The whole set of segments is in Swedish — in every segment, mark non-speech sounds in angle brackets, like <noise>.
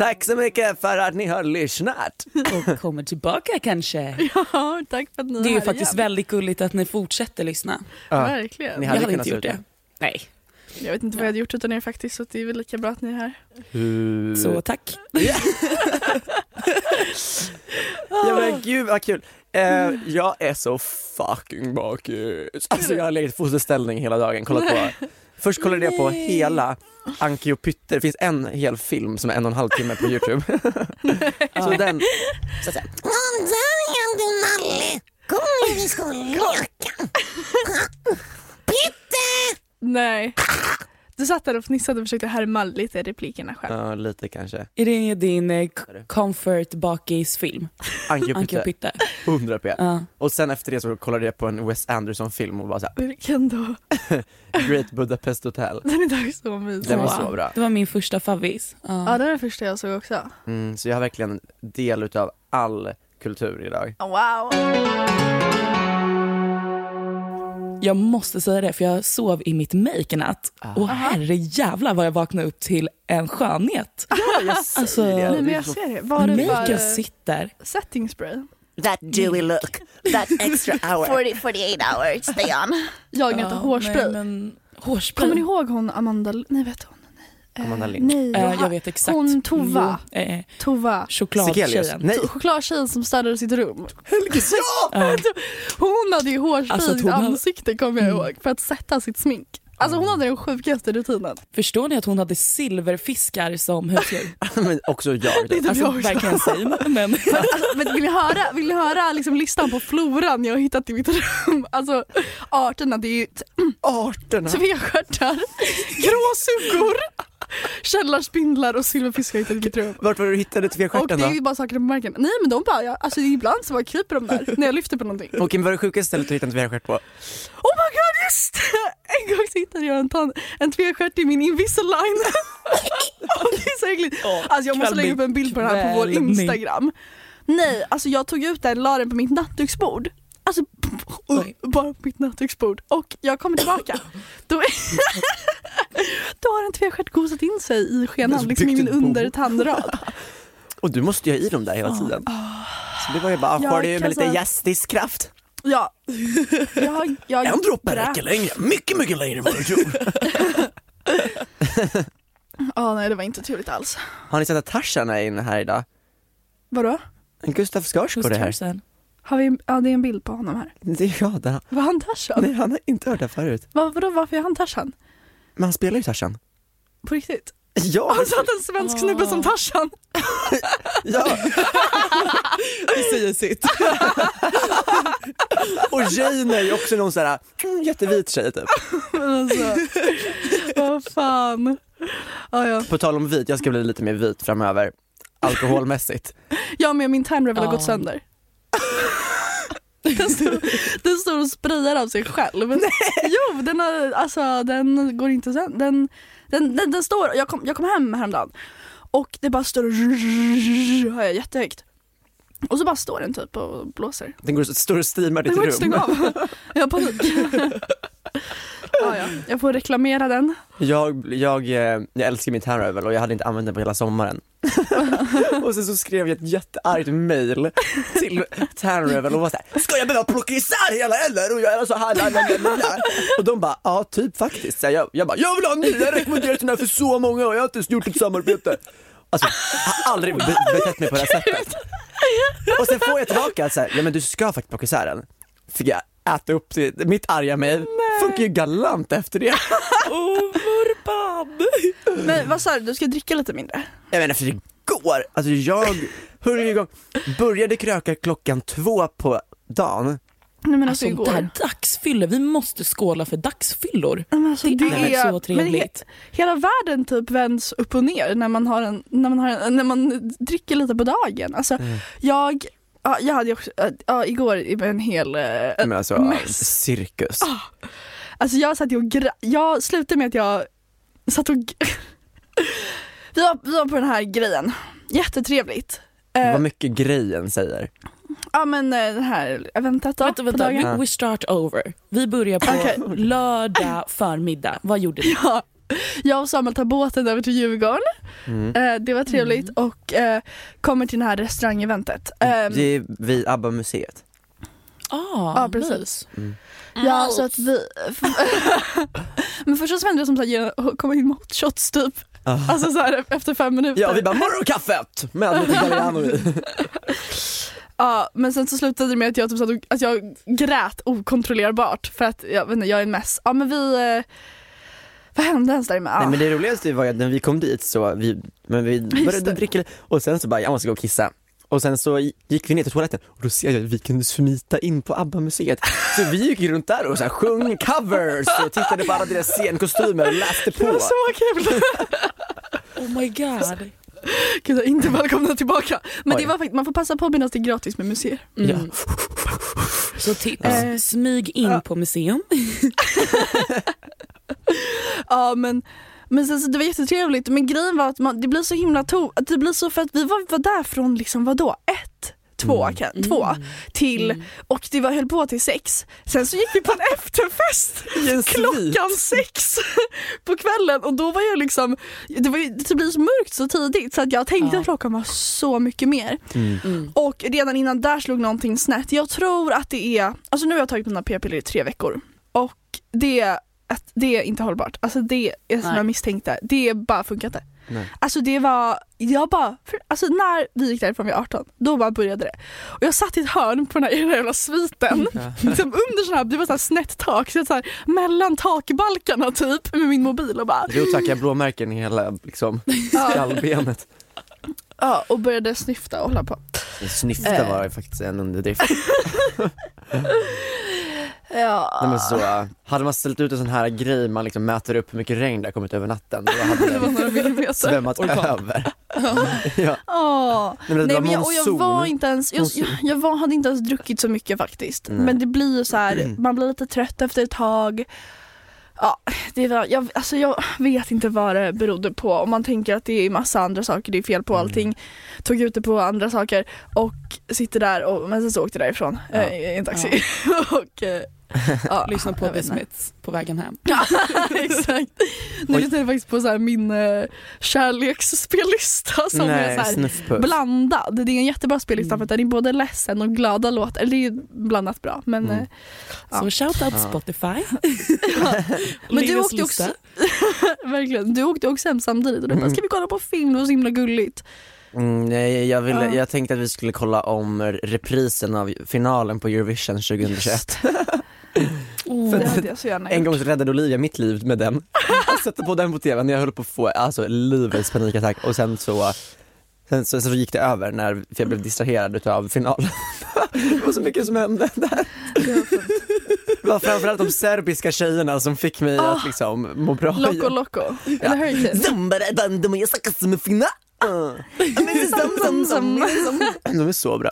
Tack så mycket för att ni har lyssnat. Och kommer tillbaka kanske. <laughs> Ja, tack för att ni Det är ju faktiskt igen. väldigt gulligt att ni fortsätter lyssna. Verkligen. Ni Jag hade hade kunnat inte gjort sluta. det. Nej. Jag vet inte vad jag hade gjort utan er faktiskt så det är väl lika bra att ni är här. Hur... Så tack. <laughs> Ja men gud vad kul. Eh, jag är så fucking bakis. Alltså jag har legat i fosterställning hela dagen, kollat på <laughs> Först kollade jag på hela Anki och Pytte, det finns en hel film som är en och en halv timme på youtube. <laughs> så den, så att säga, Nej. Du satt där och fnissade och försökte härma lite replikerna själv. ja lite kanske. Är det din eh, comfort bakisfilm? Anki och Pytte, Pytte? 100 p. Ja. Och sen efter det så kollade jag på en Wes Anderson film och bara såhär, Vilken då? <laughs> Great Budapest Hotel. Den är dock så mysig. Den var så bra. Det var min första favvis. Ja, Ja. det var det första jag såg också. Mm, så jag har verkligen del utav all kultur idag. Wow. Jag måste säga det för jag sov i mitt make i natt och herre jävlar vad jag vaknade upp till en skönhet. Ja, jag Alltså, Nej men jag ser det. Var det Maken bara sitter. setting spray? That dewy look, that extra <laughs> hour. 40, 48 hours, stay on. Jag inte hårspray. Nej, men, hårspray. Kommer ni ihåg hon Amanda, nej vet hon? Eh, Amanda Lind. Nej, Eh, Joha- jag vet exakt. Hon Tova. Jo, eh, Tova. Chokladtjejen. Nej, Chokladtjejen som städade sitt rum. Helges, ja! <laughs> Hon hade ju hårspray Alltså, hon ansikte kommer jag Mm. ihåg för att sätta sitt smink. Alltså hon hade den sjukaste rutinen. Förstår ni att hon hade silverfiskar som husdjur? <laughs> Men också jag. Det är Då. typ Alltså jag också. verkligen same. <laughs> Men, Alltså, men vill ni höra, vill ni höra liksom listan på floran jag har hittat i mitt rum? <laughs> Alltså arterna, det är ju <clears throat> Arterna. tvestjärtar, gråsuggor, källarspindlar och silverfiskar jag hittat i mitt rum. Vart var du hittade Och tvestjärten det är då? ju bara saker på marken. Nej men de bara, ja, alltså ibland så bara kryper de där när jag lyfter på någonting. Okej, men vad är det sjukaste stället du hittade en tvestjärt på? Oh my god just! <laughs> En gång så hittade jag en, tan- en tvestjärt i min Invisalign. <laughs> Och det är så äckligt. Alltså jag måste lägga upp en bild på den här på vår. Instagram. Nej, alltså jag tog ut den, la den på mitt nattduksbord. Alltså <laughs> Oj. bara på mitt nattduksbord. Och jag kommer tillbaka. Då, då har en tvestjärt gosat in sig i skenan, liksom i min undertandrad. Och du måste ju ha i dem där hela tiden. Så det var ju bara, Jag skölj med lite säga- gästisk kraft. Ja. <laughs> Jag, jag En droppe räcker längre, mycket, mycket längre än vad du tror. <laughs> Ja nej det var inte trevligt alls. Har ni sett att Tarzan är inne här idag? Vadå? Gustaf Skarsgård är här. Har vi, ja det är en bild på honom här. Det är jag, det, Var han Tarzan? nej han har inte hört det här förut. Vad, vadå varför är han Tarzan? Men han spelar ju Tarzan. På riktigt? Ja, Han satt en svensk snubbe som Tarzan. <laughs> ja. Det säger sitt. och Jane är ju också någon sån här mm, jättevit tjej typ. Men alltså, vad fan. Ja, ja. På tal om vit, jag ska bli lite mer vit framöver. Alkoholmässigt. Jag med min time har Ja. gått sönder. Den står, den står och sprayar av sig själv. Jo, den, har, alltså, den går inte sönder. Den, den, den, den står, jag kom, jag kom hem häromdagen och det bara står och jag jättehögt. Och så bara står den typ och blåser. Den går, står och steamar ditt går inte att rum. stänga av. Jag har panik ja, ja. Jag får reklamera den. Jag, jag, eh, jag älskar min Tanrivel och jag hade inte använt den på hela sommaren. <laughs> och sen så skrev jag ett jätteargt mail till Tanrivel och var såhär, ska jag behöva plocka isär hela eller och göra så här? la, la, la, la?" Och de bara, ja typ faktiskt. Så jag, jag bara, jag vill ha en ny, jag har rekommenderat den här för så många och jag har inte ens gjort ett samarbete. Alltså, jag har aldrig be- betett mig på det här sättet. <laughs> Och sen får jag tillbaka att så här, ja men du ska faktiskt plocka isär den. Fick jag äta upp det, mitt arga mail funkar ju galant efter det. <laughs> Åh, vurpan! Men vad sa du, du ska dricka lite mindre? Jag menar för det går, alltså jag igång, började kröka klockan två på dagen. Nej men alltså, Alltså det igår. här dagsfyller, vi måste skåla för dagsfyllor. Men alltså, Det det, är är så trevligt. He, hela världen typ vänds upp och ner när man, har en, när man, har en, när man dricker lite på dagen. Alltså, Mm. jag, ja, jag hade också, ja, igår i en hel eh, Men alltså, mess. cirkus. Alltså jag satt ju och gra- jag slutade med att jag satt och g- <laughs> vi, var, vi var på den här grejen, jättetrevligt. Eh, Vad mycket grejen säger. ja men eh, det här eventet då Vänta, på vänta, dagen. we, start over. Vi börjar på Okej. lördag förmiddag. Vad gjorde du? <laughs> Ja, jag och Samuel tar båten över till Djurgården. Mm. Eh, det var trevligt och eh, kommer till det här restaurangeventet. Eh, Det är vid ABBA-museet. Ah, Ja, precis. nice. ja, så att vi... <laughs> Men först så vände det som att komma in med hot shots typ. Alltså så här efter fem minuter. Ja, vi bara morgonkaffet med lite Galliano i. <laughs> Ja, men sen så slutade det med att jag, typ att jag grät okontrollerbart för att jag, vet inte, jag är en mess. Ja men vi... Vad hände ens där med? Nej Ja. men det roligaste var ju att när vi kom dit så, vi, men vi började dricka och sen så bara, jag måste gå och kissa. Och sen så gick vi ner till toaletten och då ser jag att vi kunde smita in på ABBA-museet. Så vi gick runt där och så här, sjöng covers och tittade på alla deras scenkostymer och läste Det var på. så kul! Oh my god. Gud, jag inte välkomna tillbaka. Men Oj. det var faktiskt, man får passa på medan det är gratis med museer. Ja. Mm. Så tips, Eh, smyg in ja. på museum. <laughs> Ja men, men sen, så det var jättetrevligt men grejen var att man, det blir så himla to att det blir så för att vi var, var där från liksom vadå, ett, två, Mm. kan, två till och det var höll på till sex. Sen så gick vi på en <laughs> efterfest klockan sex på kvällen och då var jag liksom, det, var det blir så mörkt så tidigt så att jag tänkte Ja. att klockan var så mycket mer. Mm. Och redan innan där slog någonting snett. Jag tror att det är, alltså nu har jag tagit mina p-piller i tre veckor och det är, att det är inte hållbart. Alltså det är som Nej. jag misstänkte, det bara funkar inte. Nej. Alltså det var, jag bara, för, alltså när vi gick därifrån vid 18, då bara började det. Och jag satt i ett hörn på den här <laughs> jävla sviten, <laughs> liksom under sån här, det var så här snett tak, så så här, mellan takbalkarna typ med min mobil och bara, Jo tack, jag blåmärken i hela liksom, <laughs> skallbenet. ja, och började snyfta och hålla på. Snyfta Eh. var ju faktiskt en underdrift. Ja. Nej, men så, hade man ställt ut en sån här grej, man liksom mäter upp hur mycket regn det har kommit över natten, då hade <laughs> det var det några millimeter. svämmat över. ja. <laughs> Åh. Nej, men Nej, var men jag, och jag var inte ens, jag, jag, jag var, hade inte ens druckit så mycket faktiskt. Nej. Men det blir ju så här, man blir lite trött efter ett tag. Ja, det var, jag, alltså jag vet inte vad det berodde på. Om man tänker att det är massa andra saker det är fel på allting. Tog ut det på andra saker och sitter där och men sen så åkte jag därifrån Ja. eh, i en taxi. <laughs> och, eh, Ja, <laughs> Lyssna på jag The. Smiths på vägen hem. Ja, <laughs> exakt. Nu lyssnar jag faktiskt på så här min uh, kärleksspellista som är Nej, så här blandad. Det är en jättebra spellista för att den är både ledsen och glada låtar. Eller det är blandat bra. Men, Mm. eh, Ja. Så shout out Ja. Spotify. <laughs> men du åkte också, verkligen, du åkte också hem samtidigt och du bara, Mm. ska vi kolla på film? Det var så himla gulligt. Mm, nej, jag, ville, Ja. jag tänkte att vi skulle kolla om reprisen av finalen på Eurovision 2021. Oh. Det hade jag så gärna En gång så räddade Olivia mitt liv med den. Jag satte på den på tvn när jag höll på att få alltså, livets panikattack och sen så Sen så, så gick det över när jag blev distraherad utav finalen. Det var så mycket som hände där. Det var framförallt de serbiska tjejerna som fick mig Ah. att liksom må bra Loco igen. Loco. Eller Hurricane. De är så bra.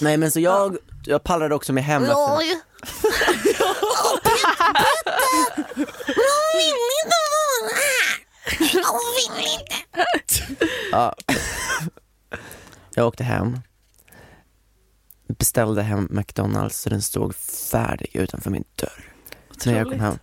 Nej men så jag, jag pallrade också med hem efter Oj. Ja. Jag åkte hem, beställde hem McDonalds så den stod färdig utanför min dörr. När jag kom hem,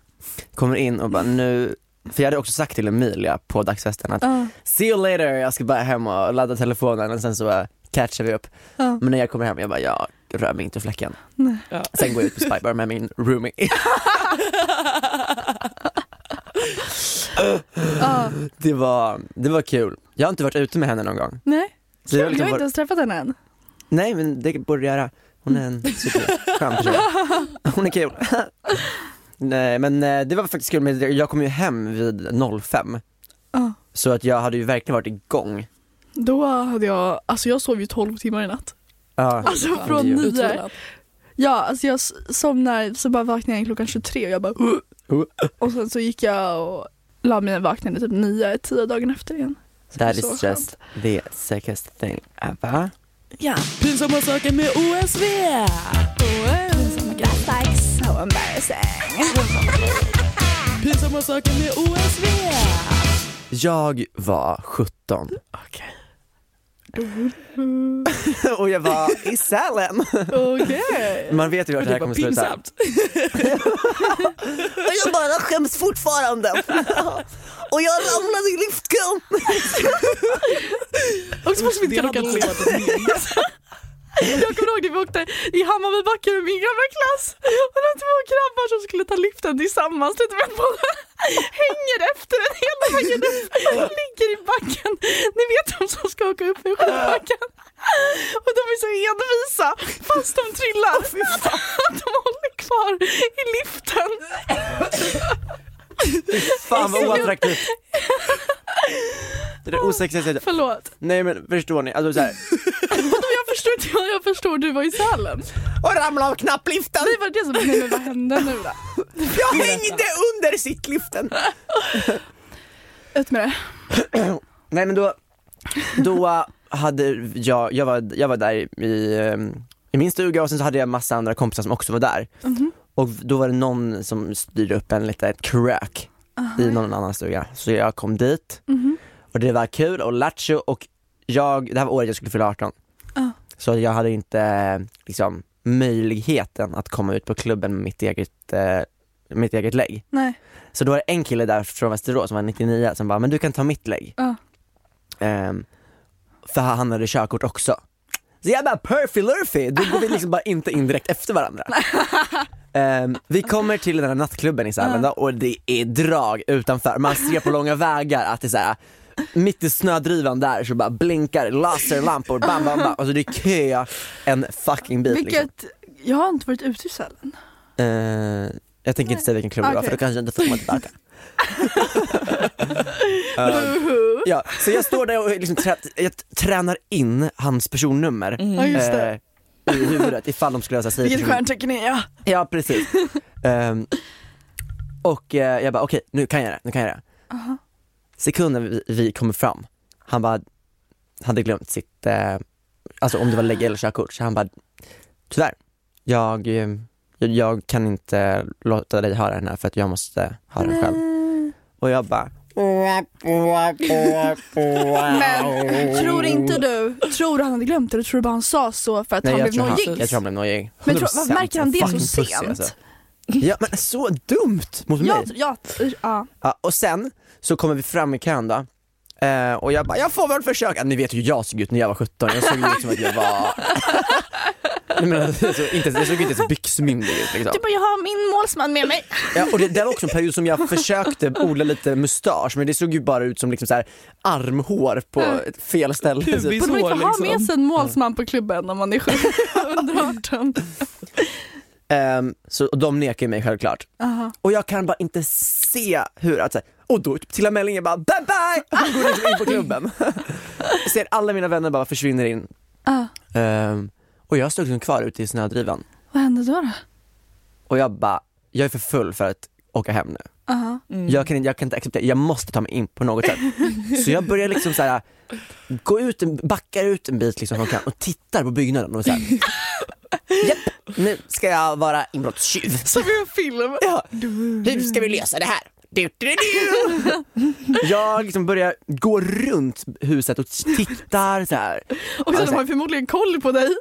kommer in och bara nu, för jag hade också sagt till Emilia på dagsfesten att Ja, see you later, jag ska bara hem och ladda telefonen och sen så catchar vi upp. ja. Men när jag kommer hem, jag bara jag rör mig inte ur fläcken. Nej. Ja. Sen går jag ut på Spybar med min roomie. <laughs> <laughs> Ja. Det var, det var kul. Jag har inte varit ute med henne någon gång. Nej, Så jag har jag liksom har inte ens träffat henne än. Nej men det borde du göra. Hon är en superskön person. <laughs> Hon är kul. Nej men eh, det var faktiskt kul, men jag kom ju hem vid 05. Ja. Så att jag hade ju verkligen varit igång. Då hade jag, alltså jag sov ju 12 timmar i natt. Ja. Alltså Ja, från nio. Utvilad. Ja, alltså jag s- somnar så bara vaknade jag klockan 23 och jag bara. Uh. Och sen så gick jag och la mig och vaknade typ 9, 10 dagen efter igen. Så That is skönt. just the sickest thing ever. Ja. Pinsamma saker med OSV. Like so embarrassing. Pinsamma saker med OSV. Jag var 17 Okej. <laughs> och jag var i Sälen. Okej. Man vet ju vart det här kommer sluta. pinsamt. <laughs> Och jag bara skäms fortfarande. <laughs> Och jag ramlade i liftkön. Också måste vi Det inte råka <laughs> Jag kommer ihåg när vi åkte i Hammarbybacken med min gamla klass och de två grabbar som skulle ta liften tillsammans, du vet båda <laughs> hänger efter den hela vägen <laughs> upp ligger i backen. Ni vet de som ska åka upp i skidbacken. Och de är så envisa fast de trillar. Att de håller kvar i liften. Fan vad oattraktivt. Det är osexigaste. Förlåt. Nej men förstår ni, alltså Vadå, jag förstår inte, jag förstår du var i Sälen. och ramla av knappliften. Nej var det det som, nej men vad hände nu då? <laughs> Jag hängde under sittliften. Ut med det. Nej men då, då hade jag, jag var, jag var där i, ehm, i min stuga och sen så hade jag massa andra kompisar som också var där. Och då var det någon som styrde upp en liten krök i någon annan stuga. Så jag kom dit och det var kul och lattjo och jag, det här var året jag skulle fylla 18. Så jag hade inte liksom möjligheten att komma ut på klubben med mitt eget, eh, mitt eget lägg. Nej. Så då var det en kille där från Västerås som var 99 som bara, men du kan ta mitt lägg. Ja. Ehm, för han hade körkort också. Så jag bara perfy lurfy, då går vi liksom bara inte in direkt efter varandra. <laughs> Ehm, vi kommer till den här nattklubben i Sälen då, och det är drag utanför, man ser på långa vägar att det är såhär mitt i snödrivan där så bara blinkar laserlampor, bam bam bam, alltså det är kö en fucking bit liksom. Vilket, jag har inte varit ute i Sälen. Eh, jag tänker inte säga vilken klubb det var för då kanske jag inte får komma tillbaka. <laughs> Eh, ja, så jag står där och liksom trä, jag tränar in hans personnummer Ja just det. eh, i huvudet ifall de skulle så här Vilket stjärntecken är jag? Ja precis. <laughs> Ehm, och eh, jag bara okej, nu kan jag det, nu kan jag det. Sekunden vi, vi kommer fram, han bara hade glömt sitt, eh, alltså om det var lägg eller körkort, så han bara tyvärr, jag, eh, jag, jag kan inte låta dig ha den här för att jag måste ha den själv. Och jag bara Men tror inte du, tror du han hade glömt det eller tror du bara han sa så för att Nej, han jag, blev nojig? jag tror han blev nojig. Men tror- 100%. märker han det så pussy, sent? alltså. Ja men så dumt mot mig. Ja, ja, ja. Ja, och sen så kommer vi fram i kön då. Eh, och jag bara, jag får väl försöka. Ni vet ju hur jag såg ut när jag var 17, jag såg ut som att jag var... <laughs> Nej, men, alltså, inte, jag såg inte ens byxmyndig ut liksom. Du bara, jag har min målsman med mig. Ja, och det, det var också en period som jag försökte odla lite mustasch men det såg ju bara ut som liksom så här armhår på ett fel ställe. Typ. Borde man inte ha liksom. med sig en målsman på klubben om man är sju- <laughs> under 18? <laughs> Ehm, så, och de nekar mig självklart. Aha. Och jag kan bara inte se hur att, så här, och då till Mellinger bara bye bye, han går liksom in på klubben. jag ser alla mina vänner bara försvinner in. Ah, Ehm, och jag stod liksom kvar ute i snödrivan. vad hände då? då? Och jag bara, jag är för full för att åka hem nu. Aha. Jag, kan, inte- jag kan inte acceptera, jag måste ta mig in på något sätt. Så jag börjar liksom så här, gå ut, en, backar ut en bit liksom kön och tittar på byggnaden och så här. <laughs> Japp, nu ska jag vara inbrottstjuv. Som i en film. Ja. Hur ska vi lösa det här? <laughs> Jag liksom börjar gå runt huset och tittar så här. Och så de har förmodligen koll på dig. <laughs>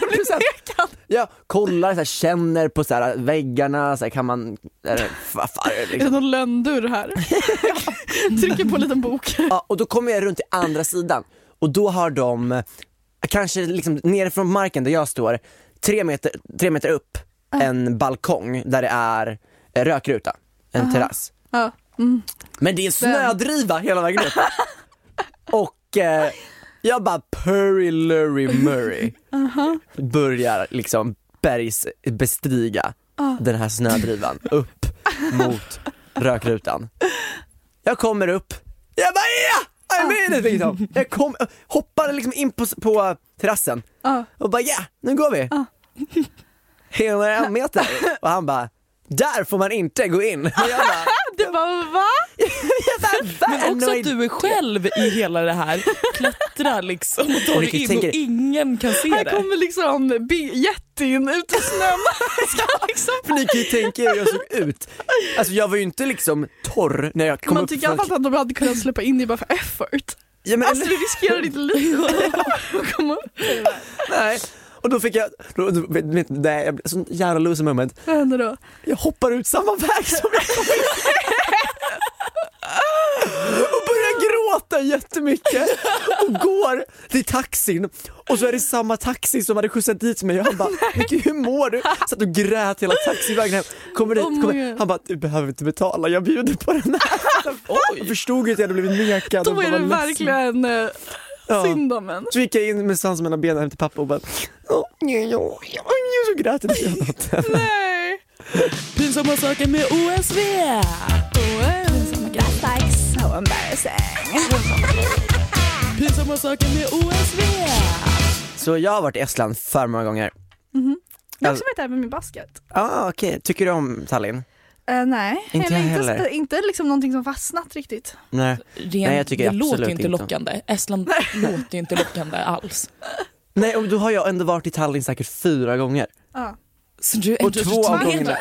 Du blir nekad. Jag kollar, så här, känner på så här, väggarna, så här, kan man, är det, vad fan är det liksom? någon lönndörr här? <laughs> Trycker på en liten bok. Ja, och då kommer jag runt till andra sidan och då har de, kanske liksom nere från marken där jag står, tre meter, tre meter upp, en balkong där det är rökruta, en terrass. Ja. Mm. Men det är en snödriva hela vägen upp. <laughs> Och eh, jag bara Purry Lurry Murray börjar liksom bergsbestiga den här snödrivan upp mot rökrutan. Jag kommer upp, jag bara ja! I'm in it liksom. Jag kom, hoppar liksom in på, på terrassen Ja. och bara ja, nu går vi. Hela en meter och han bara där får man inte gå in. Och <laughs> jag bara, <laughs> Det var va? <laughs> Men också att du är själv i hela det här, klättrar liksom och tar dig in och ingen kan se Här det. kommer liksom jättin ut i snön. Liksom För ni kan ju tänka er hur jag såg ut. Alltså jag var ju inte liksom torr när jag kom Man upp tycker i alla fall att de hade kunnat släppa in dig bara för effort. ja, men, Alltså du riskerar ditt liv att komma upp. nej. Och då fick jag, då, då, nej, jag blev sån jävla loser moment. Vad hände då? Jag hoppar ut samma väg som jag kom in. Och börjar gråta jättemycket och går till taxin och så är det samma taxi som hade skjutsat dit mig och han bara Micke hur mår du? Satt och grät hela taxivägen hem, kommer dit, Oh kommer, han bara du behöver inte betala, jag bjuder på den här. Jag förstod ju att jag hade blivit nekad Då är det verkligen eh, Ja. synd om en. Så gick jag in med svans mellan benen hem till pappa och bara Åh, nej, ja, ja, så grät jag hela natten. <laughs> Nej. Pinsamma saker med OSV! So embarrassing. Pinsamma saker med OSV! Så jag har varit i Estland för många gånger. Jag har också varit där med min basket. Ah, okej. Tycker du om Tallinn? Eh, nej, Inte Eller jag inte, heller. inte liksom någonting som fastnat riktigt. Nej. Rent, Nej, jag tycker det absolut låter ju inte inte. lockande. Estland <laughs> låter ju inte lockande alls. Nej, och då har jag ändå varit i Tallinn säkert fyra gånger. Ja. Så du är Och två av gångerna-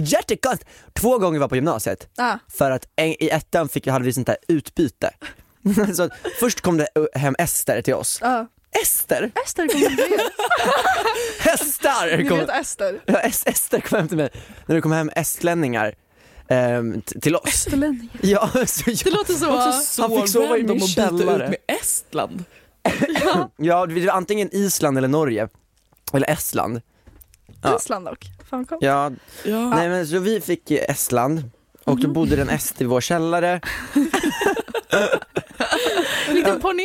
Jättekonstigt! Två gånger var på gymnasiet. Ja. För att en, i ettan fick, hade vi sånt där utbyte. <laughs> så först kom det uh, hem Ester till oss. Ja. Ester? Ester kom hem till er. Hästar! Ni Kom, vet Ester? ja, Es- Ester kom hem till mig. När det kom hem estlänningar ehm, t- till oss. Esterlänning. Ja, <laughs> så Det jag, låter så... Så Han fick sova i min random att byta källare. ut med Estland. <laughs> ja, det var antingen Island eller Norge. Eller Estland. Ja. Island dock. Fan coolt. Ja, Ja. nej men så vi fick eh, Estland och då bodde det en est i vår källare. <laughs> Liten ponny.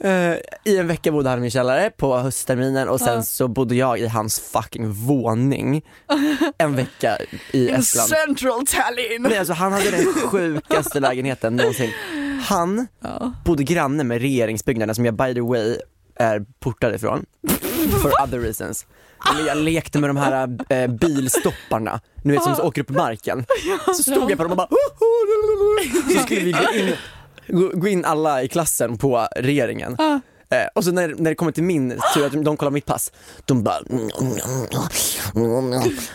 Eh, I en vecka bodde han i min källare på höstterminen och sen så bodde jag i hans fucking våning en vecka i In Estland. central Tallinn. Nej, alltså, han hade den sjukaste lägenheten någonsin. Han bodde granne med regeringsbyggnaden som jag by the way är portad ifrån. For other reasons. Jag lekte med de här eh, bilstopparna, ni vet som så åker upp i marken. Så stod jag på dem och bara Så skulle vi gå in, gå, gå in alla i klassen på regeringen. Eh, och så när, när det kommer till min tur, att de kollar mitt pass, de bara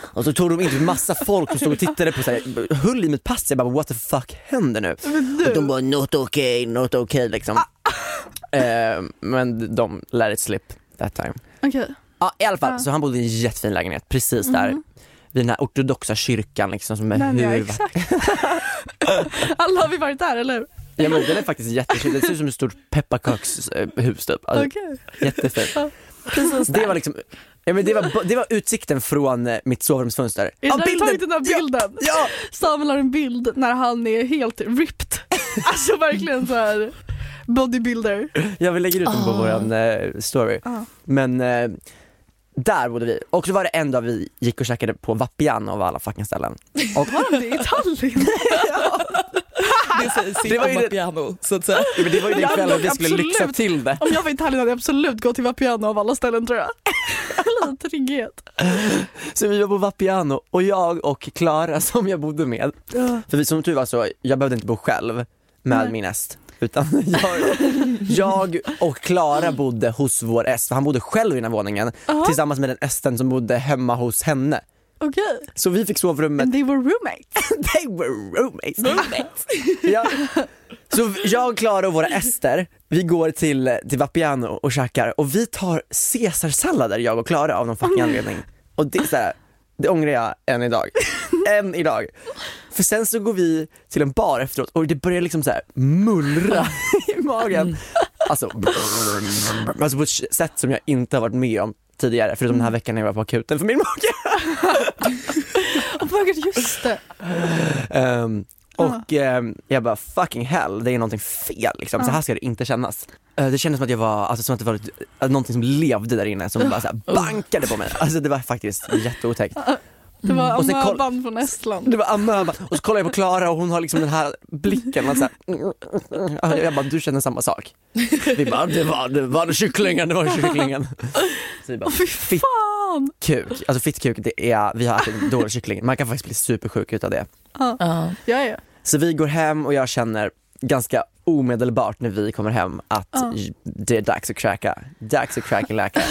och så tog de in typ massa folk som stod och tittade på sig, höll i mitt pass, jag bara what the fuck händer nu? Och de bara not okay, not okay liksom. Eh, men de let it slip that time. Okej. Ja i alla fall, Ja. så han bodde i en jättefin lägenhet precis där vid den här ortodoxa kyrkan liksom som är ja, hur exakt. <laughs> Alla har vi varit där eller hur? Ja men den är faktiskt jättefin, det ser ut som ett stort pepparkakshus typ. Alltså, Okej. Jättefint. Precis Det var liksom, ja, men det, var, det var utsikten från eh, mitt sovrumsfönster. Är det där du tagit den där bilden? Ja! Samuel har en bild när han är helt ripped. <laughs> Alltså verkligen så här bodybuilder. ja vi lägger ut den på Ah. våran eh, story. Ah. Men eh, där bodde vi. Och så var det en dag vi gick och käkade på Vapiano av alla fucking ställen. Och, Var de det i Tallinn? <laughs> Det säger sitt Det var ju om det- så att säga. Ja, men det var ju den Jag kvällen vi skulle absolut- lyxa till det. Om jag var i Tallinn hade jag absolut gått till Vapiano av alla ställen tror jag. <laughs> Lite trygghet. Så vi var på Vapiano och jag och Klara som jag bodde med, för vi, som tur var så, jag behövde inte bo själv med Nej. min est. Utan <laughs> jag, jag och Klara bodde hos vår för han bodde själv i den här våningen Aha. tillsammans med den esten som bodde hemma hos henne. Okej. Så vi fick sovrummet, And <laughs> they were roommates. they were roommates. ja. Så jag, Klara och våra ester, vi går till, till Vapiano och käkar och vi tar caesarsallader jag och Klara av någon fucking anledning. Och det är så här, det ångrar jag än idag. <laughs> än idag. För sen så går vi till en bar efteråt och det börjar liksom så här mullra <laughs> i magen. Alltså, alltså på ett sätt som jag inte har varit med om tidigare förutom den här veckan när jag var på akuten för min mage. Oh my God, just det. Ehm, och ehm, jag bara fucking hell, det är någonting fel liksom. Så här ska det inte kännas. Eh, det kändes som att jag var, alltså som att det var ett- att någonting som levde där inne som bara så här bankade på mig. Alltså det var faktiskt jätteotäckt. Det var koll- amöban från Estland. Det var amöba och så kollar jag på Klara och hon har liksom den här blicken. Och så här, jag bara, du känner samma sak? Vi bara, det var, det var kycklingen, det var kycklingen. Så vi bara, Fy fan. kuk, alltså fittkuk, det är, vi har ätit dålig kyckling. Man kan faktiskt bli supersjuk utav det. Ja, Ja. Så vi går hem och jag känner ganska omedelbart när vi kommer hem att Ja. det är dags att cracka. Dags att cracka läka.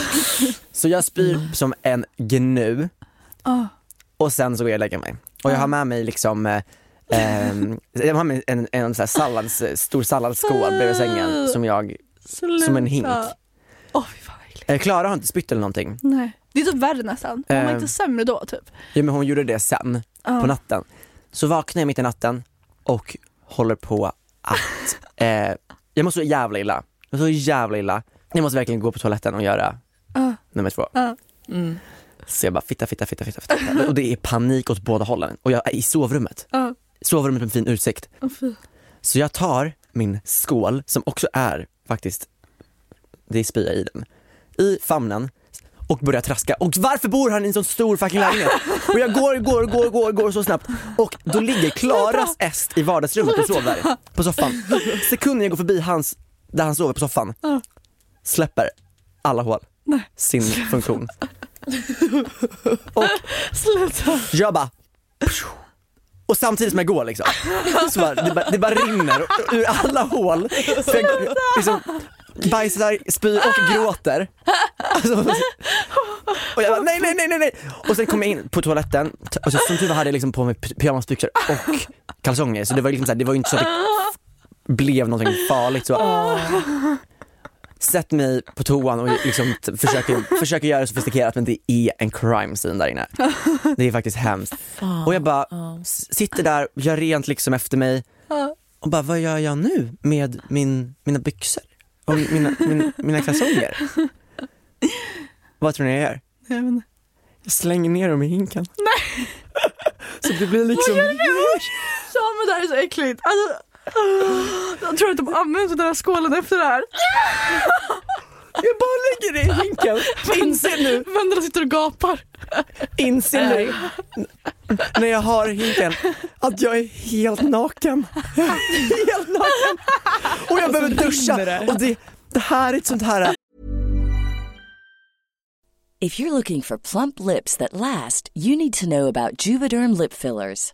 Så jag spyr som en gnu Ah. Och sen så går jag och lägger mig. Och jag har med mig liksom eh, ehm, <laughs> jag har med en, en så här sallads, stor salladsskål bredvid sängen som jag, Sluta. som en hink. Åh fy fan vad äckligt. Eh, Klara har inte spytt eller någonting. Nej. Det är typ värre nästan. Hon var Eh. inte sämre då typ. Ja, men hon gjorde det sen på natten. Så vaknar jag mitt i natten och håller på att, <laughs> eh, jag mår så jävla illa. Jag mår så jävla illa. Jag måste verkligen gå på toaletten och göra nummer två. Mm. Så jag bara fitta, fitta, fitta, fitta, fitta. <laughs> Och det är panik åt båda hållen. Och jag är i sovrummet. Ja. Sovrummet med fin utsikt. Fy. Så jag tar min skål, som också är faktiskt, det är spya i den, i famnen och börjar traska. Och varför bor han i en sån stor fucking lägenhet? Och jag går, går, går, går, går så snabbt. Och då ligger Klaras est i vardagsrummet och sover på soffan. Sekunden jag går förbi hans, där han sover på soffan, släpper alla hål sin funktion. <laughs> Och Sluta. jag bara och samtidigt som jag går liksom, så bara, det, bara, det bara rinner ur alla hål. Så jag liksom bajsar, spyr och gråter. Alltså, och jag bara, nej, nej, nej, nej. Och sen kom jag in på toaletten, alltså, som tur var hade jag liksom på mig py- pyjamasbyxor och kalsonger så det var, liksom så här, det var ju inte så att det blev någonting farligt så. Sätt mig på toan och liksom försöker, försöker göra det sofistikerat men det är en crime scene där inne. Det är faktiskt hemskt. Och jag bara sitter där, gör rent liksom efter mig och bara vad gör jag nu med min, mina byxor och mina, min, mina kalsonger? vad tror ni jag gör? Jag. Jag slänger ner dem i hinken. Nej! <laughs> Så det blir liksom... Samuel det här är så äckligt. Alltså, jag tror att de använder den här skålen efter det här. Jag bara lägger det i hinken. Inse nu, Vännerna sitter och gapar. inse nu när jag har hinken att jag är helt naken. helt naken. Och jag behöver duscha. Och det, det här är ett sånt här If you're looking for plump lips that last, you need to know about Juvederm lip fillers.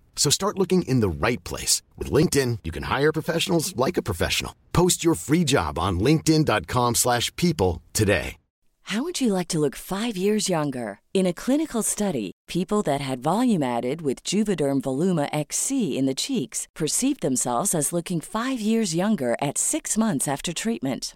So start looking in the right place. With LinkedIn, you can hire professionals like a professional. Post your free job on linkedin.com/people slash people today. How would you like to look five years younger? In a clinical study, people that had volume added with Juvederm Voluma XC in the cheeks perceived themselves as looking five years younger at six months after treatment.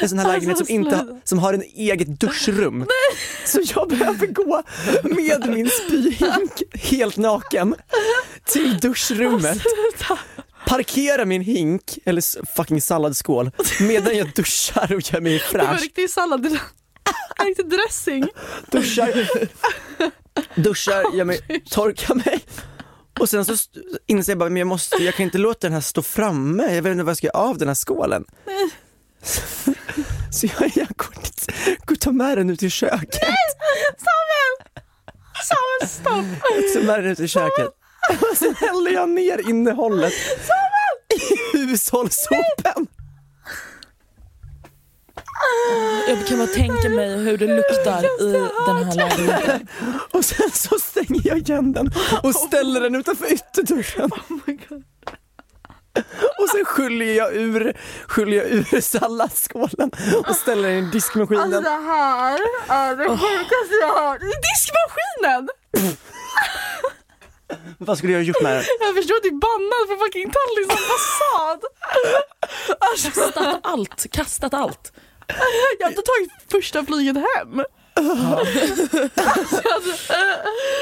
En sån här lägenhet som, inte, som har en eget duschrum. <laughs> Så jag behöver gå med min spyhink helt naken till duschrummet. Parkera min hink, eller fucking salladsskål, medan jag duschar och gör mig Det var fräsch. riktig sallad. Riktig dressing. Duschar, duschar, gör mig, torkar mig. Och sen så inser jag bara, men jag, måste, jag kan inte låta den här stå framme, jag vet inte vad jag ska göra av den här skålen. Så jag, jag går, dit- går tar med den ut i köket. Samuel! Samuel stopp! Jag tar med den ut i köket. Och sen häller jag ner innehållet i hushållssopen. Jag kan bara tänka mig hur det luktar i den här lägenheten. Och sen så stänger jag igen den och ställer den utanför ytterdörren. <laughs> Och sen sköljer jag ur, sköljer jag ur salladsskålen och ställer den i diskmaskinen. Alltså det här är det sjukaste jag har hört. I diskmaskinen! <laughs> Vad skulle jag ha gjort med den? Jag förstår att du är bannad för fucking Tallins ambassad. <laughs> Alltså, Kastat allt, kastat allt. jag hade tagit första flyget hem.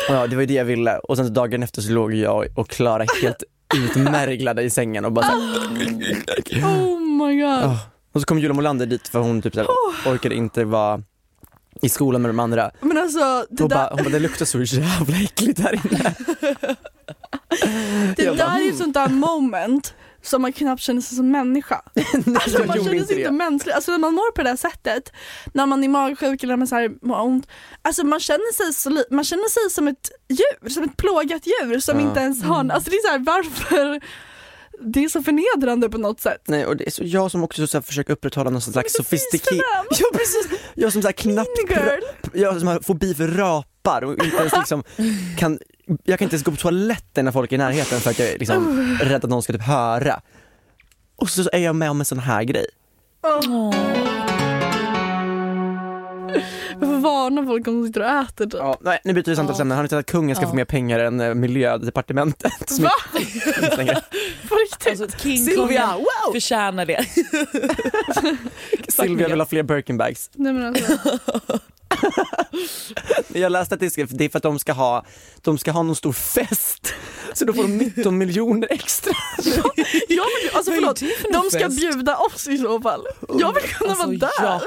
Ja det var ju det jag ville och sen dagen efter så låg jag och Klara helt utmärglade i sängen och bara så här, Oh my god. Ah. Och så kom Julia Molander dit för hon typ så här, orkade inte vara i skolan med de andra. Men alltså det Och där, bara, hon bara, det luktar så jävla äckligt här inne. <laughs> det jag där bara, är ju ett sånt där moment som man knappt känner sig som människa. <laughs> Alltså man känner sig inte mänsklig. Alltså när man mår på det här sättet, när man är magsjuk eller när man så här mår ont. Alltså man känner, sig så man känner sig som ett djur, som ett plågat djur som Ja. inte ens har, alltså det är så här, varför? Det är så förnedrande på något sätt. Nej och det är så jag som också så här, försöker upprätthålla någon slags sofistikerad, <laughs> ja precis, jag som så här knappt, jag som har fobi för rapar och inte ens liksom kan, jag kan inte ens gå på toaletten när folk är i närheten för att jag är liksom rädd att någon ska typ höra. Och så är jag med om en sån här grej. Jag får varna folk om de sitter och äter typ. Ja, nej, nu byter vi samtalsämne. Har ni sett att kungen ska Ja. få mer pengar än eh, miljödepartementet? Va? <laughs> <laughs> På riktigt? Alltså, King Silvia, Kong wow! förtjänar det. <laughs> Silvia vill ha fler Birkenbags. Nej men alltså. <laughs> Jag läste att det är det är för att de ska ha, de ska ha någon stor fest. Så då får de 19 miljoner extra. Jag vill, alltså förlåt, de ska fest? bjuda oss i så fall. Jag vill kunna Alltså, vara där. ja.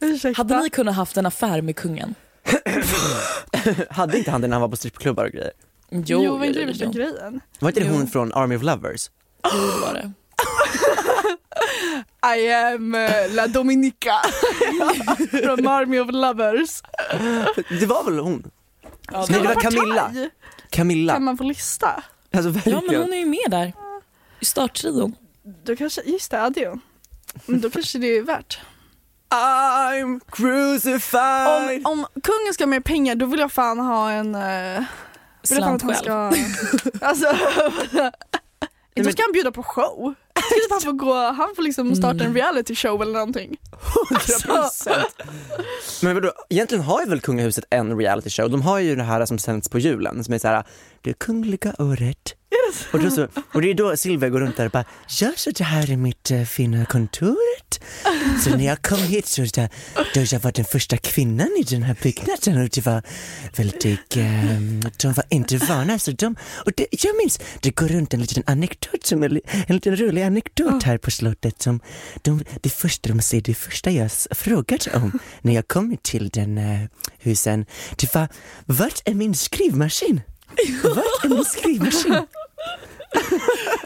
Ursäkta. Hade ni kunnat haft en affär med kungen? <clears throat> Hade inte han det när han var på strippklubbar och grejer? Jo, jo, jo, värsta jo. grejen? Var inte det hon från Army of Lovers? Jo, det var det. <laughs> I am uh, La Dominica <laughs> from Army of Lovers. Det var väl hon? Ja, Nej, det var. Camilla. Camilla. Kan man få lista? Alltså ja men hon är ju med där. I starttrion. Då kanske, just det, Adio. Men Då kanske det är värt. I'm crucified. Om, om kungen ska ha mer pengar då vill jag fan ha en... Uh, Slant själv. ska... Alltså, <laughs> då men- ska han bjuda på show. Ska typ han, få gå, han får liksom starta Mm. en reality show eller någonting. 100%. Men vadå, egentligen har ju väl kungahuset en reality show. De har ju det här som sänds på julen som är så här, det kungliga året. Och, då så, och det är då Silvia går runt där och bara, ja så det här är mitt äh, fina kontoret. Så när jag kom hit så där, då jag var den första kvinnan i den här byggnaden och det var väldigt, äh, de var inte vana så de, och det, jag minns, det går runt en liten anekdot, som är, en liten rolig anekdot här på slottet som de, det första de säger, det första jag frågade om när jag kom till den äh, husen, det var, vart är min skrivmaskin? Är min skrivmaskin? <laughs>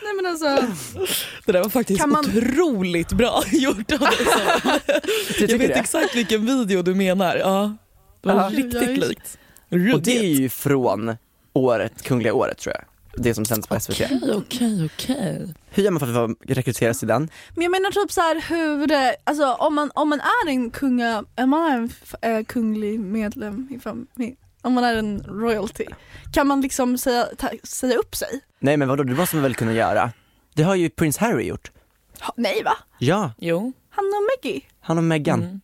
Nej men alltså, Det där var faktiskt man- otroligt bra <laughs> gjort av dig. Jag vet det. exakt vilken video du menar. Ja, det var Ja. riktigt likt. Och det är ju från året, kungliga året tror jag. Det som sänds på SVT. Okej, okej, okej. Hur gör man för att rekryteras till den? men jag menar typ så här hur alltså om man, om man är en kunga, om man är en eh, kunglig medlem i familj, om man är en royalty, kan man liksom säga, ta, säga upp sig? Nej men vadå, det måste man väl kunna göra? Det har ju prins Harry gjort. Ha, nej va? Ja, Jo. Han och Meggie? han och Meghan. Mm.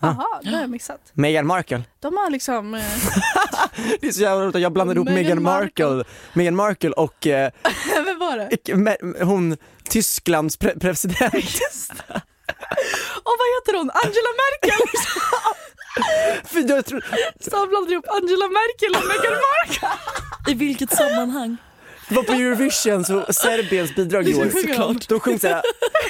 Jaha, det har jag missat. Meghan Markle. De har liksom, eh, <laughs> Det är så jävla roligt att jag blandade ihop Meghan Markle, Meghan Markle och eh, <laughs> vem var det? me- hon, Tysklands pre- president. <laughs> Och vad heter hon? Angela Merkel! <laughs> För jag tror, Så han blandade ihop Angela Merkel och Meghan Markle. I vilket sammanhang? det var på Eurovision så Serbiens bidrag i år. Såklart. De sjöng såhär,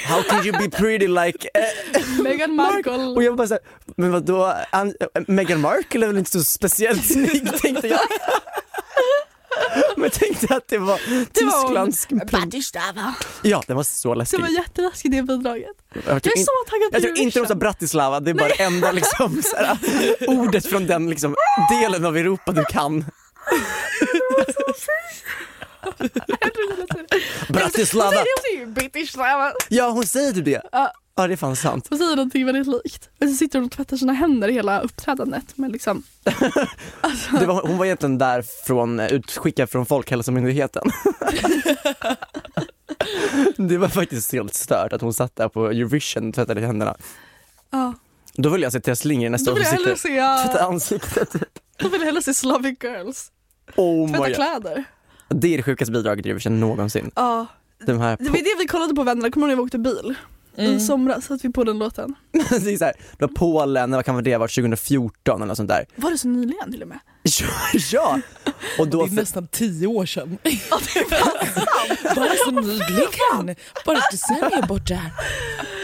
how can you be pretty like eh, Meghan Mark- Markle. Och jag var bara såhär, men vadå, An- Meghan Markle är väl inte så speciellt snygg tänkte jag. <laughs> Men tänkte att det var Det var. Tysklands... Bratislava. Ja, den var så läskig. Det var jätteläskigt det bidraget. Jag Jag är in, så taggad på jag tror inte de sa. Bratislava, det är bara det enda liksom, såhär, <laughs> ordet från den liksom, delen av Europa du kan. <laughs> Bratislava! Vad säger du? Bratislava. Ja hon säger typ det. Ja. Ja det är fan sant. Hon säger någonting väldigt likt. Och så sitter hon och tvättar sina händer hela uppträdandet. Men liksom, <laughs> Det var, hon var egentligen där från, utskickad från Folkhälsomyndigheten. <laughs> Det var faktiskt helt stört att hon satt där på Eurovision och tvättade händerna. ja. Då vill jag se Therese Lindgren nästa år som sitter se, tvättar ansiktet. då vill jag hellre se Slavic Girls. Oh Tvätta kläder. Det är det sjukaste bidraget i Eurovision någonsin. Ja. De här Det var det vi kollade på vännerna, kommer du ihåg när vi åkte bil? I somras satt vi på den låten. <laughs> det är så här, det var Polen, vad kan det ha varit, 2014 eller något sånt där. Var det så nyligen till och med? Ja, ja. Och då, Det är nästan tio år sedan. Ja det är <laughs> fan Bara så nyligen. Bara ett decennium bort där.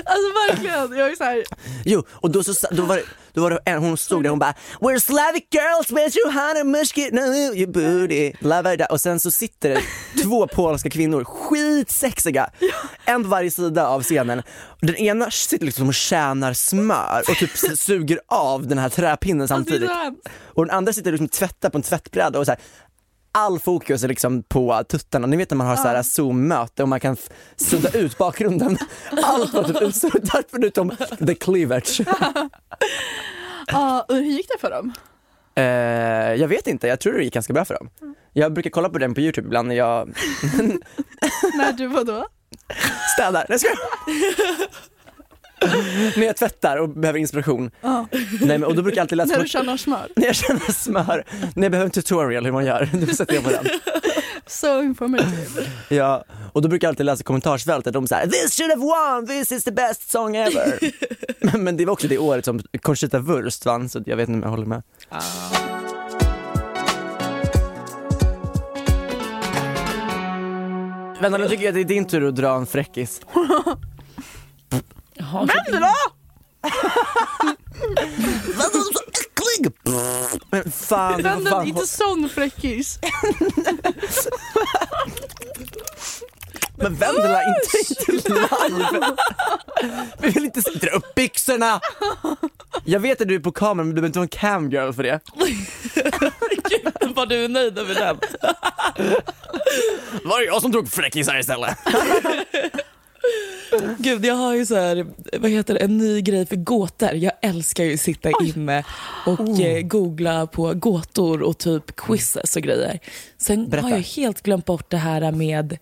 Alltså verkligen, jag är så här, jo, och då, så, då var det, då var det en, hon stod där och hon bara We're Slavic girls with Johanna Musket, no you booty, love it. Och sen så sitter det två polska kvinnor, skitsexiga, en på varje sida av scenen. Den ena sitter liksom och tjänar smör och typ suger av den här träpinnen alltså, samtidigt. Och den andra sitter liksom och tvättar på en tvättbräda och så här, all fokus är liksom på tuttarna. Ni vet när man har så här zoom-möte och man kan sudda ut bakgrunden. <laughs> Allt var typ utsuddat förutom <laughs> the cleavage. Ja, och hur gick det för dem? Eh, jag vet inte, jag tror det gick ganska bra för dem. Jag brukar kolla på den på Youtube ibland när jag <laughs> När du var då? städar. Nej, jag. <laughs> När jag tvättar och behöver inspiration. Ja. Nej, men, och då brukar jag alltid läsa När du känner smör. <laughs> när jag känner smör, när jag behöver en tutorial hur man gör, då sätter jag på den. <laughs> So informative. Ja, och då brukar jag alltid läsa kommentarsfältet, de säger “This should have won, this is the best song ever”. men, men det var också det året som Conchita Wurst vann, så jag vet inte om jag håller med. Vänta, nu tycker jag att det är din tur att dra en fräckis. Jaha, Vendela! <laughs> Men fan, det var Vendela, fan inte sån fräckis. <laughs> Men Vendela, inte, <laughs> inte live! Vi vill inte dra upp byxorna! Jag vet att du är på kameran men du behöver inte vara en camgirl för det. Gud vad du är nöjd över den. Var det jag som drog fräckisar istället? <laughs> Gud jag har ju så här, vad heter det, en ny grej för gåtor. Jag älskar ju att sitta inne och Oh. eh, googla på gåtor och typ quizzes och grejer. Sen Berätta. har jag helt glömt bort det här med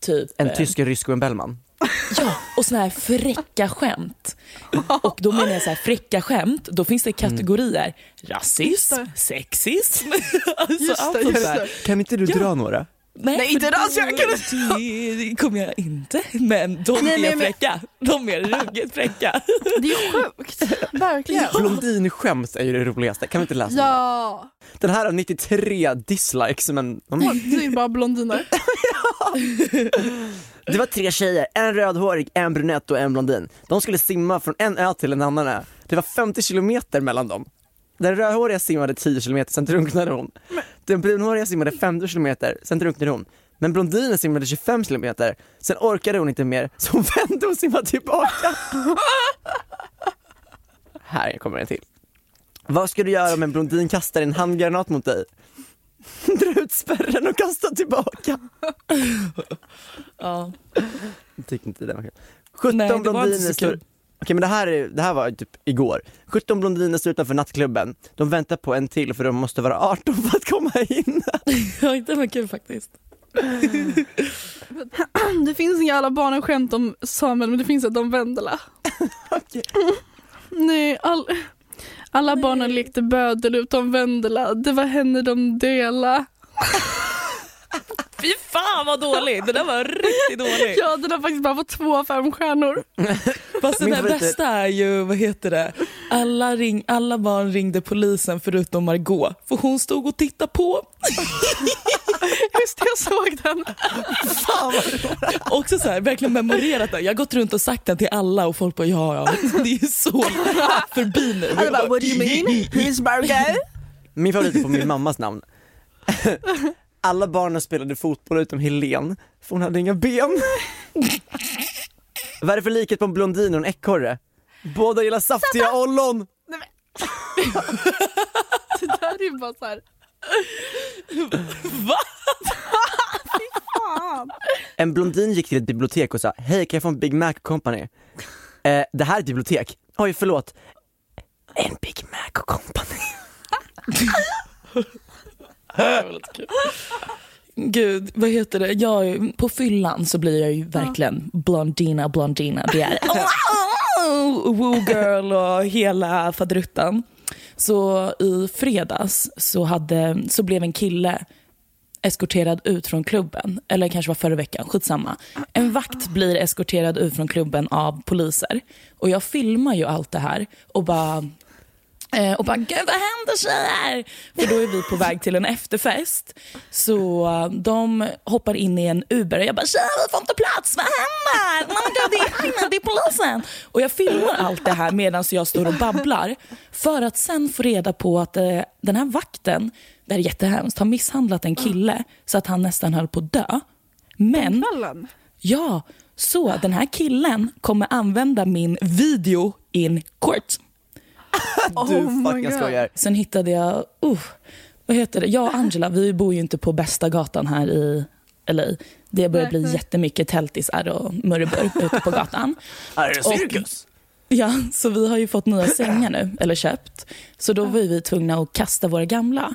typ En eh, tysk, en rysk och en Bellman. <laughs> Ja, och såna här fräcka skämt. Och då menar jag så här, fräcka skämt, då finns det kategorier. Rasism, sexism, <laughs> alltså Just allt det, sånt just där. Kan inte du dra några? Nej, Nej, inte för rasjackan. Det, det kommer jag inte. Men de Nej, är men- fräcka. De är ruggigt fräcka. Det är sjukt. Verkligen. <laughs> Blondinskämt är ju det roligaste, kan vi inte läsa? Ja. Den här har 93 dislikes men de... <laughs> Det är bara blondiner. <laughs> Det var tre tjejer, en rödhårig, en brunett och en blondin. De skulle simma från en ö till en annan ö. Det var 50 kilometer mellan dem. Den rödhåriga simmade 10 kilometer, sen drunknade hon. Den brunhåriga simmade 50 kilometer, sen drunknade hon. Men blondinen simmade 25 kilometer, sen orkade hon inte mer, så hon vände och simmade tillbaka. <laughs> Här kommer en till. Vad ska du göra om en blondin kastar en handgranat mot dig? <laughs> Dra ut spärren och kasta tillbaka. <laughs> Ja. Jag tyckte inte det var kul. 17 Nej, det var inte blondiner kul. Okej men det här, är, det här var typ igår. 17 blondiner står utanför nattklubben. De väntar på en till för de måste vara 18 för att komma in. <laughs> Ja, det var kul faktiskt. <clears throat> Det finns inga alla barnen skämt om Samuel men det finns ett om Vendela. <laughs> Okej. Nej, all, alla barnen lekte bödel utom Vendela. Det var henne de dela. <laughs> Fy fan vad dålig, det där var riktigt dålig. Ja, den har faktiskt bara fått två av fem stjärnor. Fast den Min här bästa är ju, vad heter det, alla, ring, alla barn ringde polisen förutom Margot för hon stod och tittade på. <laughs> Just det, jag såg den. Också så här, verkligen memorerat den. Jag har gått runt och sagt den till alla och folk bara ja ja, det är ju så <laughs> förbi nu. Alla bara, what do you mean? Who's Margot? Min favorit är på min mammas namn. Alla barnen spelade fotboll utom Helen, för hon hade inga ben. Vad är det för likhet på en blondin och en ekorre? Båda gillar saftiga ollon. <laughs> Det där är ju bara så här. Va? Fan. En blondin gick till ett bibliotek och sa, hej kan jag få en Big Mac Company? Eh, det här är ett bibliotek. Oj förlåt. En Big Mac Company. <laughs> Gud, vad heter det? Jag, på fyllan så blir jag ju verkligen blondina, blondina. Det är <laughs> woo girl och hela faderuttan. Så i fredags så, hade, så blev en kille eskorterad ut från klubben. Eller kanske var förra veckan, skitsamma. En vakt blir eskorterad ut från klubben av poliser. Och jag filmar ju allt det här och bara och bara, gud vad händer tjejer? För då är vi på väg till en efterfest. Så eh, de hoppar in i en Uber och jag bara, tjejer vi får inte plats, vad händer? Oh my God, det, är, nej, det är polisen. Och jag filmar allt det här medan jag står och babblar. För att sen få reda på att eh, den här vakten, det här är jättehemskt, har misshandlat en kille så att han nästan höll på att dö. Men. Ja, så den här killen kommer använda min video in court. <laughs> Du Oh fucking skojar. Sen hittade jag, uh, vad heter det? Jag och Angela, vi bor ju inte på bästa gatan här i LA. Det börjar bli jättemycket tältisar och murrebur ute på gatan. <laughs> Är det cirkus? Ja, så vi har ju fått nya <laughs> sängar nu, eller köpt. Så då var vi tvungna att kasta våra gamla.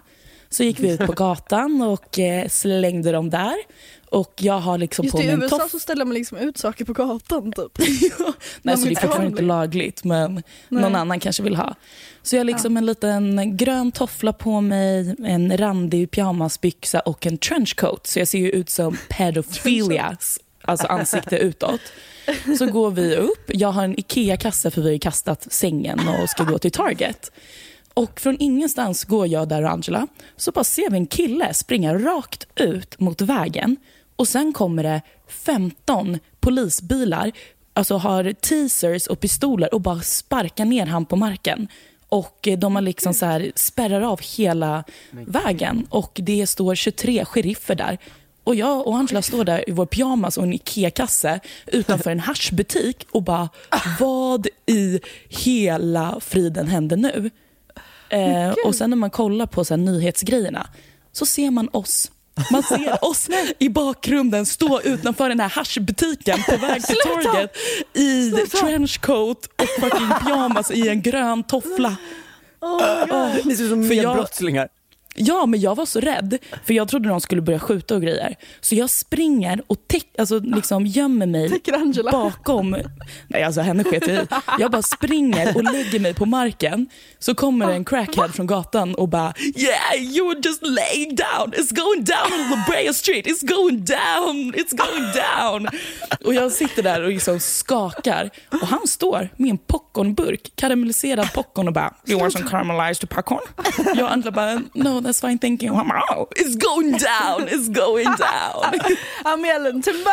Så gick vi ut på gatan och eh, slängde dem där. Och jag har liksom Just på i mig en USA toff. så ställer man liksom ut saker på gatan typ. <laughs> Nej, så det är fortfarande inte lagligt men Nej. någon annan kanske vill ha. Så jag har liksom en liten grön toffla på mig, en randig pyjamasbyxa och en trenchcoat. Så jag ser ju ut som <laughs> pedophilia, alltså ansikte utåt. Så går vi upp, jag har en IKEA-kasse för vi har kastat sängen och ska gå till Target. Och från ingenstans går jag där och Angela, så bara ser vi en kille springa rakt ut mot vägen. Och sen kommer det 15 polisbilar, alltså har teasers och pistoler och bara sparkar ner han på marken. Och eh, de har liksom så här spärrar av hela vägen och det står 23 sheriffer där. Och jag och Angela står där i vår pyjamas och en IKEA-kasse utanför en haschbutik och bara, vad i hela friden händer nu? Eh, och sen när man kollar på så här, nyhetsgrejerna så ser man oss. Man ser oss i bakgrunden stå utanför den här haschbutiken på väg till Target i trenchcoat och fucking pyjamas i en grön toffla. Ni ser ut som För jag- medbrottslingar. Ja, men jag var så rädd för jag trodde de skulle börja skjuta och grejer. Så jag springer och täck, alltså, liksom gömmer mig bakom. Nej, alltså henne sket jag i. Jag bara springer och lägger mig på marken. Så kommer en crackhead från gatan och bara “Yeah, you were just laying down. It's going down on La Brea Street. It's going down. It's going down.” Och jag sitter där och liksom skakar. Och han står med en popcornburk, karamelliserad popcorn och bara “You want some caramelized popcorn?” Jag och Angela bara “No, that's fine you.” Han bara oh, “It's going down. It's going down.” <laughs> Amelen Tumba!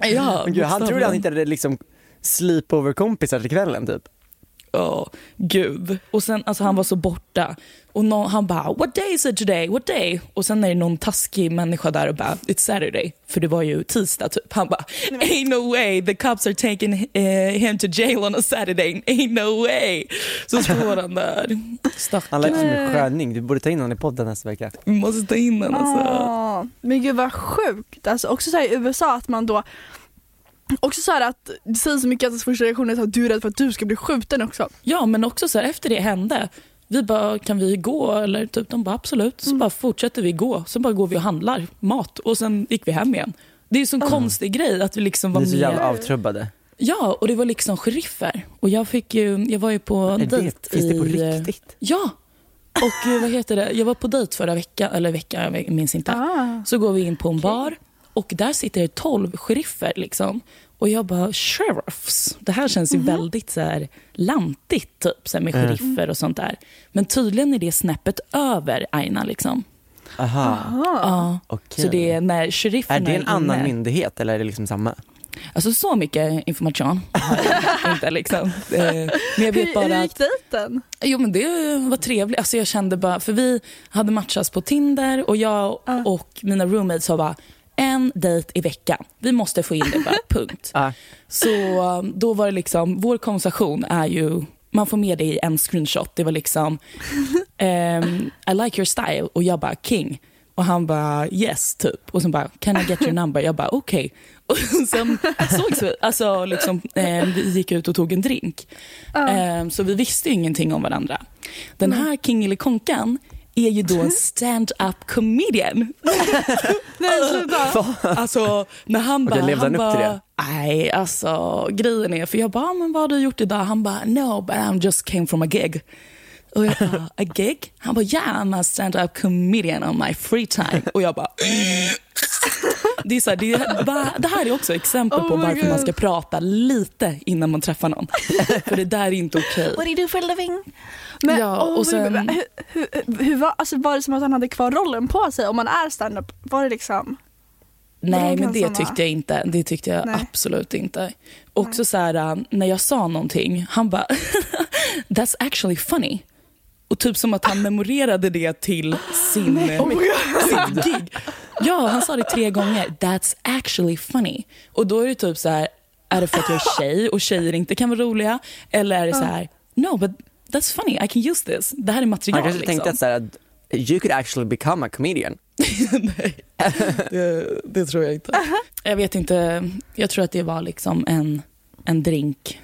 Ja, gud, han trodde han hittade liksom sleepover-kompisar till kvällen typ. Ja, gud. Och sen, alltså han var så borta. Och nå- han bara, what day is it today? What day? Och sen är det någon taskig människa där och bara, it's Saturday. För det var ju tisdag typ. Han bara, ain't no way, the cops are taking eh, him to jail on a Saturday. Ain't no way. Så står han där. Han Stackarn. lät som en sköning, du borde ta in honom i podden nästa vecka. Vi måste ta in honom alltså. Åh, men gud vad sjukt. Alltså, också så här i USA att man då Också så här att det säger så mycket att ens första reaktion är att du är rädd för att du ska bli skjuten också. Ja, men också så här, efter det hände, vi bara, kan vi gå? Eller typ, de bara, absolut. Så bara fortsätter vi gå. Så bara går vi och handlar mat och sen gick vi hem igen. Det är ju så en konstig grej att vi liksom var Ni är så med. jävla avtrubbade. Ja, och det var liksom sheriffer. Och jag, fick ju, jag var ju på dejt det, finns det på i... riktigt? Ja. Och eh, vad heter det? Jag var på dejt förra veckan, eller vecka, jag minns inte. Ah. Så går vi in på en bar och där sitter det 12 sheriffer. Liksom. Och jag bara, sheriffs. Det här känns ju väldigt så här, lantigt typ, så här, med Mm. sheriffer och sånt där. Men tydligen är det snäppet över Aina. Liksom. Aha, Ja. okej. Så det är när sherifferna Är det en annan inne. myndighet eller är det liksom samma? Alltså så mycket information <laughs> inte. Liksom. Eh, Men jag vet Hur, hur bara gick dejten? Jo men det var trevligt. Alltså jag kände bara, för vi hade matchats på Tinder och jag och mina roommates sa bara en dejt i veckan. Vi måste få in det bara, <laughs> punkt. Så um, då var det liksom, vår konversation är ju, man får med det i en screenshot. Det var liksom, <laughs> ehm, I like your style och jag bara king. Och han bara yes typ. Och sen bara can I get your number? Jag bara okej. <laughs> Och sen sågs vi, alltså liksom, eh, vi gick ut och tog en drink. Eh, så vi visste ingenting om varandra. Den här King eller Konkan är ju då en stand-up comedian. <laughs> Nej sluta. Alltså när han bara... Okej, levde han upp bara, till det? Nej, alltså grejen är, för jag bara, "Ah, men vad har du gjort idag? Han bara, no, but I'm just came from a gig. Och jag bara, a gig? Han bara, yeah, I'm a stand-up comedian on my free time. Och jag bara, det, är så här, det, är, bara- det här är också exempel Oh på varför man God. ska prata lite innan man träffar någon. För det där är inte okej. What do you do for a living? Men, Ja, åh, och sen- hur, hur, hur var, alltså, var det som att han hade kvar rollen på sig om man är stand-up? Var det liksom? Nej, men det tyckte jag inte. Det tyckte jag Nej. absolut inte. Också så här, äh, när jag sa någonting, han bara, <laughs> that's actually funny. Och typ som att han memorerade det till sin, Oh sitt gig. Ja, han sa det tre gånger. That's actually funny. Och då är det typ så här, är det för att jag är tjej och tjejer inte kan vara roliga? Eller är det så här, no but that's funny, I can use this. Det här är material. Han kanske liksom. tänkte att så här, att you could actually become a comedian. <laughs> Nej, det, det tror jag inte. Jag vet inte, jag tror att det var liksom en, en drink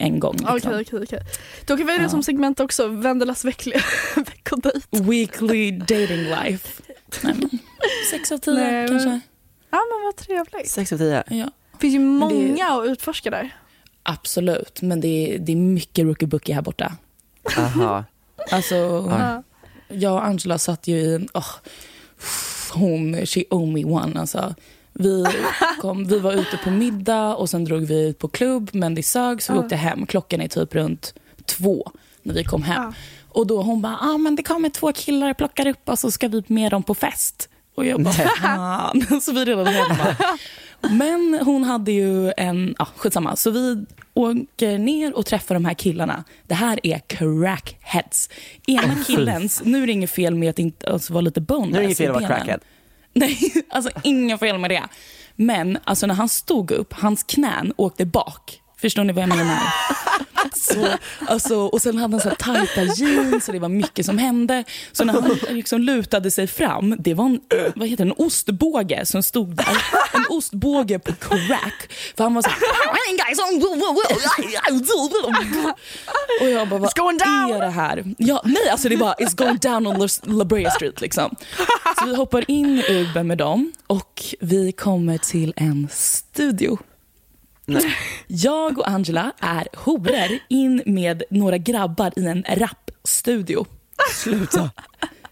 en gång. Okej, Liksom. okej, okej. Då kan vi ha det som segment också, Vendelas veckliga <laughs> veckodejt. Weekly dating life. Nej, men, sex av tio Nej, men- kanske. Ja men vad trevligt. Sex av tio. Ja. Det finns ju det- många att utforska där. Absolut, men det är, det är mycket rookie här borta. Aha. Alltså, Ja. jag och Angela satt ju i en... åh, hon, she owe me one. Alltså. Vi, kom, vi var ute på middag och sen drog vi ut på klubb, men det sög så vi åkte hem. Klockan är typ runt två när vi kom hem. Och då hon bara, ah, men det kommer två killar och plockar upp oss och ska vi med dem på fest. Och jag bara, fan. <laughs> Så vi är redan hemma. Men hon hade ju en, ja skitsamma. Så vi åker ner och träffar de här killarna. Det här är crackheads. Ena killens, nu är det inget fel med att inte alltså, vara lite bone Nu är det inget fel att vara crackhead. <laughs> Nej, alltså inget fel med det. Men alltså när han stod upp, hans knän åkte bak. Förstår ni vad jag menar? <laughs> Så, alltså, och sen hade han så här tajta jeans och det var mycket som hände. Så när han liksom lutade sig fram, det var en, vad heter det, en ostbåge som stod där. En ostbåge på crack. För han var så här... Och jag bara, vad är det här? Ja, nej, alltså det är bara, it's going down on La Brea Street liksom. Så vi hoppar in i Uber med dem och vi kommer till en studio. Nej. <laughs> Jag och Angela är horor in med några grabbar i en rapstudio. Sluta. <laughs>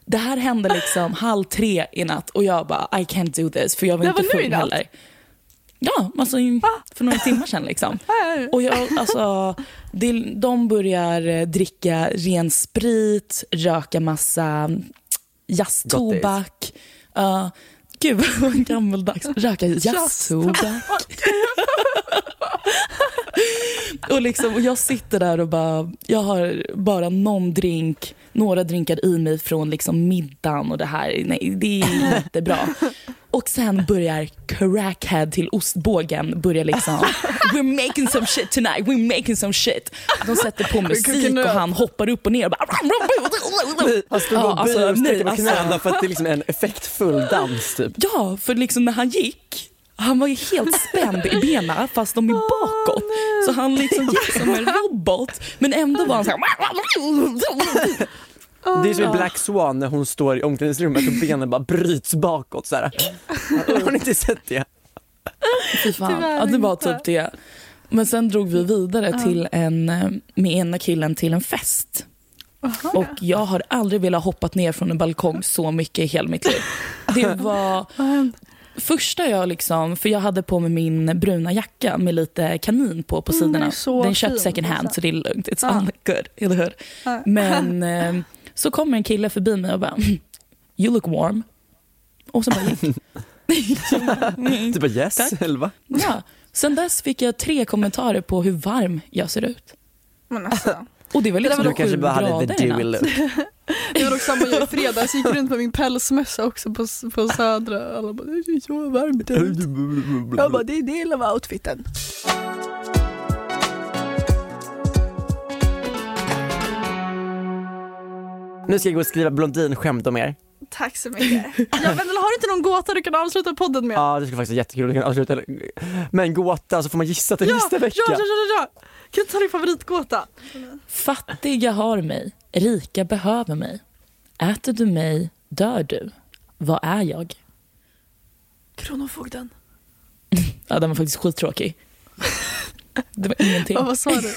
Det här hände liksom halv tre i natt och jag bara I can't do this för jag var Det inte var full heller. Ja, alltså för några timmar sedan liksom. <laughs> Och jag, alltså, de börjar eh, dricka ren sprit, röka massa jazztobak. Uh, gud vad gammaldags. Röka jazztobak. <laughs> och, liksom, och jag sitter där och bara, jag har bara någon drink, några drinkar i mig från liksom middagen och det här, nej det är inte bra. Och sen börjar crackhead till ostbågen börja liksom We're making some shit tonight, we're making some shit. De sätter på musik och han hoppar upp och ner och bara <laughs> Han Ja, och böjde och nej, sträckte på alltså. knäna för att det är liksom en effektfull dans typ. Ja, för liksom när han gick, han var ju helt spänd i benen fast de är bakåt. Så han liksom gick som en robot men ändå var han så här... Det är som i Black Swan när hon står i omklädningsrummet och benen bara bryts bakåt så här. Har ni inte sett det? Fy fan. Ja, det var typ det. Men sen drog vi vidare till en, eh, med ena killen till en fest. Och jag har aldrig velat hoppat ner från en balkong så mycket i hela mitt liv. Det <laughs> var första jag liksom, för jag hade på mig min bruna jacka med lite kanin på på Mm, är sidorna. så Den köpt fin, second hand alltså. så det är lugnt. It's Ja. all good, eller hur? Ja. Men <laughs> eh, så kommer en kille förbi mig och bara "Mm, You look warm. Och så bara gick. Typ <laughs> bara yes, Tack. eller va? Ja. Sen dess fick jag tre kommentarer på hur varm jag ser ut. Men alltså, Och det var liksom Du sju kanske bara hade the dewy look. det var dock samma jag i fredags, gick runt med min pälsmössa också på, på Södra. Alla bara, det är så varmt ut. Jag bara, det är del av outfiten. Nu ska jag gå och skriva blondinskämt om er. Tack så mycket. Ja, Vendela, har du inte någon gåta du kan avsluta podden med? Ja det ska faktiskt vara jättekul. Vi kan avsluta. Men gåta så får man gissa till nästa vecka. Ja, ja, ja, ja. Kan du ta din favoritgåta? Fattiga har mig, rika behöver mig. Äter du mig, dör du. Vad är jag? Kronofogden. <laughs> Ja, den var faktiskt skittråkig. Det var ingenting. Vad sa du?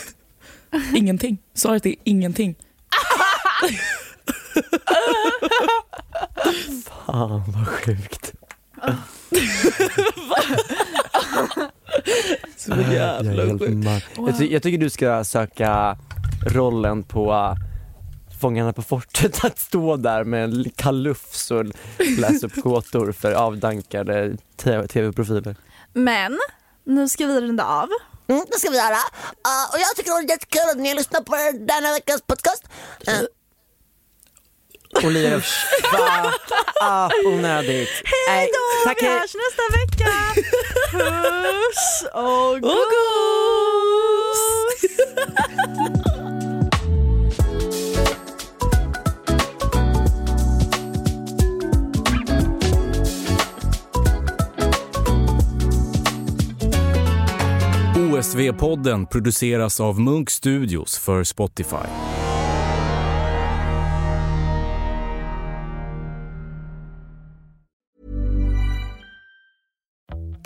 <laughs> Ingenting. Svaret är ingenting. <laughs> Fan vad sjukt. Så Jag, är jävla helt sjukt. ma- jag, ty- jag tycker du ska söka rollen på uh, Fångarna på fortet, <laughs> att stå där med en kalufs och läsa upp gåtor för avdankade tv-profiler. Men, nu ska vi runda av. Mm, det ska vi göra. Uh, och jag tycker det var jättekul att ni lyssnar på denna veckas podcast. Uh, Olivia, fuck up, onödigt. Hej då! tack, vi hej. hörs nästa vecka! Puss och Och gos! HSV-podden produceras av Munk Studios för Spotify.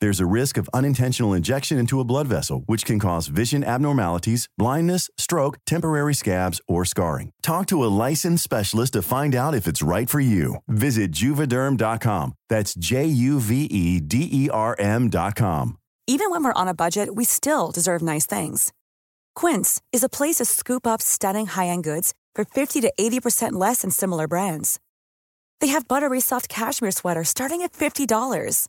There's a risk of unintentional injection into a blood vessel, which can cause vision abnormalities, blindness, stroke, temporary scabs, or scarring. Talk to a licensed specialist to find out if it's right for you. Visit juvederm.com. That's J U V E D E R M.com. Even when we're on a budget, we still deserve nice things. Quince is a place to scoop up stunning high end goods for 50 to 80% less than similar brands. They have buttery soft cashmere sweaters starting at $50,